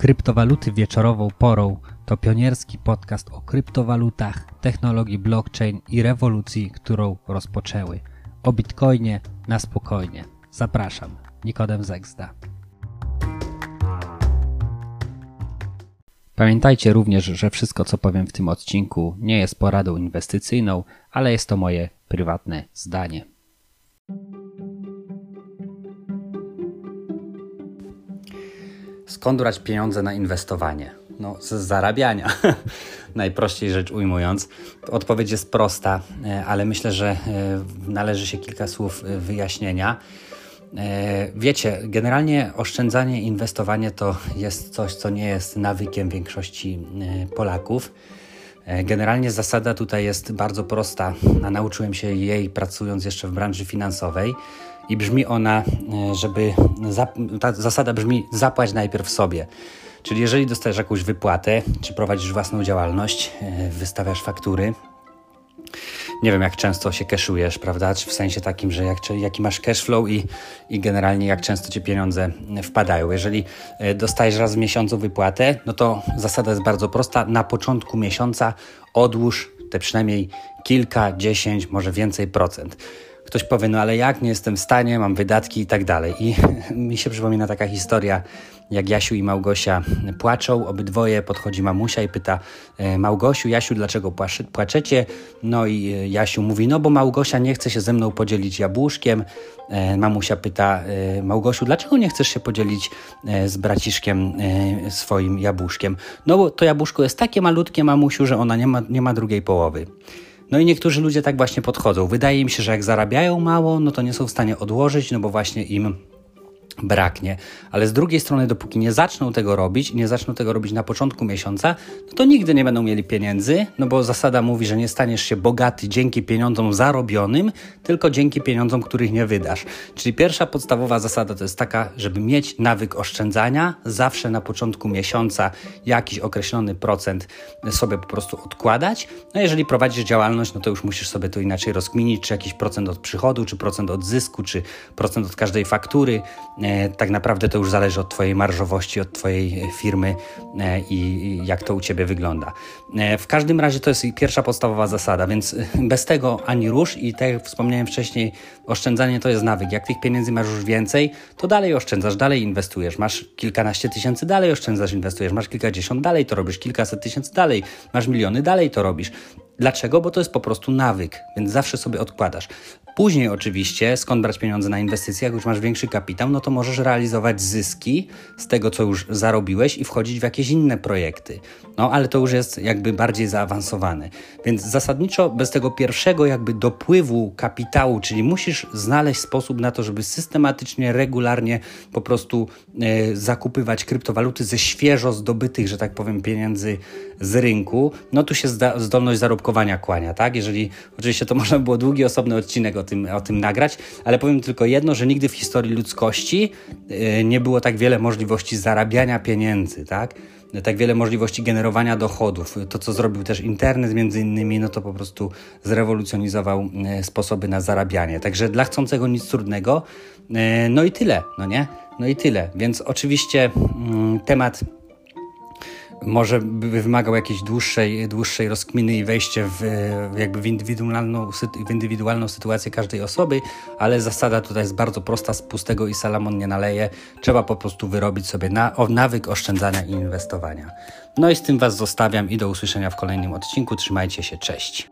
Kryptowaluty wieczorową porą to pionierski podcast o kryptowalutach, technologii blockchain i rewolucji, którą rozpoczęły. O bitcoinie na spokojnie. Zapraszam, Nikodem Zegzda. Pamiętajcie również, że wszystko co powiem w tym odcinku nie jest poradą inwestycyjną, ale jest to moje prywatne zdanie. Skąd brać pieniądze na inwestowanie? No, z zarabiania. Najprościej rzecz ujmując. Odpowiedź jest prosta, e, ale myślę, że e, należy się kilka słów e, wyjaśnienia. Wiecie, generalnie oszczędzanie, inwestowanie to jest coś, co nie jest nawykiem większości Polaków. Generalnie zasada tutaj jest bardzo prosta, a nauczyłem się jej pracując jeszcze w branży finansowej i brzmi ona, e, żeby ta zasada brzmi zapłać najpierw sobie. Czyli jeżeli dostajesz jakąś wypłatę, czy prowadzisz własną działalność, e, wystawiasz faktury, nie wiem jak często się cashujesz, prawda? Czy w sensie takim, że jak, jaki masz cash flow i, i generalnie jak często ci pieniądze wpadają. Jeżeli e, dostajesz raz w miesiącu wypłatę, no to zasada jest bardzo prosta. Na początku miesiąca odłóż te przynajmniej kilka, dziesięć, może więcej procent. Ktoś powie, no ale jak, nie jestem w stanie, mam wydatki i tak dalej. I mi się przypomina taka historia, jak Jasiu i Małgosia płaczą, obydwoje podchodzi mamusia i pyta e, Małgosiu, Jasiu, dlaczego płaczecie? No i e, Jasiu mówi, no bo Małgosia nie chce się ze mną podzielić jabłuszkiem. E, mamusia pyta Małgosiu, dlaczego nie chcesz się podzielić z braciszkiem swoim jabłuszkiem? No bo to jabłuszko jest takie malutkie, mamusiu, że ona nie ma, nie ma drugiej połowy. No i niektórzy ludzie tak właśnie podchodzą. Wydaje mi się, że jak zarabiają mało, no to nie są w stanie odłożyć, no bo właśnie im braknie. Ale z drugiej strony, dopóki nie zaczną tego robić i nie zaczną tego robić na początku miesiąca, no to nigdy nie będą mieli pieniędzy, no bo zasada mówi, że nie staniesz się bogaty dzięki pieniądzom zarobionym, tylko dzięki pieniądzom, których nie wydasz. Czyli pierwsza podstawowa zasada to jest taka, żeby mieć nawyk oszczędzania, zawsze na początku miesiąca jakiś określony procent sobie po prostu odkładać. No jeżeli prowadzisz działalność, no to już musisz sobie to inaczej rozkminić, czy jakiś procent od przychodu, czy procent od zysku, czy procent od każdej faktury, E, tak naprawdę to już zależy od Twojej marżowości, od Twojej firmy e, i jak to u Ciebie wygląda. E, w każdym razie to jest pierwsza podstawowa zasada, więc bez tego ani rusz i tak jak wspomniałem wcześniej, oszczędzanie to jest nawyk. Jak tych pieniędzy masz już więcej, to dalej oszczędzasz, dalej inwestujesz. Masz kilkanaście tysięcy, dalej oszczędzasz, inwestujesz. Masz kilkadziesiąt, dalej to robisz. Kilkaset tysięcy, dalej. Masz miliony, dalej to robisz. Dlaczego? Bo to jest po prostu nawyk, więc zawsze sobie odkładasz. Później oczywiście, skąd brać pieniądze na inwestycje, jak już masz większy kapitał, no to możesz realizować zyski z tego, co już zarobiłeś i wchodzić w jakieś inne projekty. No ale to już jest jakby bardziej zaawansowane. Więc zasadniczo bez tego pierwszego jakby dopływu kapitału, czyli musisz znaleźć sposób na to, żeby systematycznie, regularnie po prostu e, zakupywać kryptowaluty ze świeżo zdobytych, że tak powiem, pieniędzy z rynku, no tu się zdolność zarobkowania kłania, tak? Jeżeli oczywiście to można było długi, osobny odcinek o tym, o tym nagrać, ale powiem tylko jedno, że nigdy w historii ludzkości e, nie było tak wiele możliwości zarabiania pieniędzy, tak? tak wiele możliwości generowania dochodów. To, co zrobił też internet między innymi, no to po prostu zrewolucjonizował e, sposoby na zarabianie. Także dla chcącego nic trudnego, e, no i tyle, no nie? No i tyle. Więc oczywiście mm, temat może by wymagał jakiejś dłuższej, dłuższej rozkminy i wejście w, jakby w indywidualną, w indywidualną sytuację każdej osoby, ale zasada tutaj jest bardzo prosta, z pustego i salamon nie naleje. Trzeba po prostu wyrobić sobie na, o, nawyk oszczędzania i inwestowania. No i z tym Was zostawiam i do usłyszenia w kolejnym odcinku. Trzymajcie się, cześć.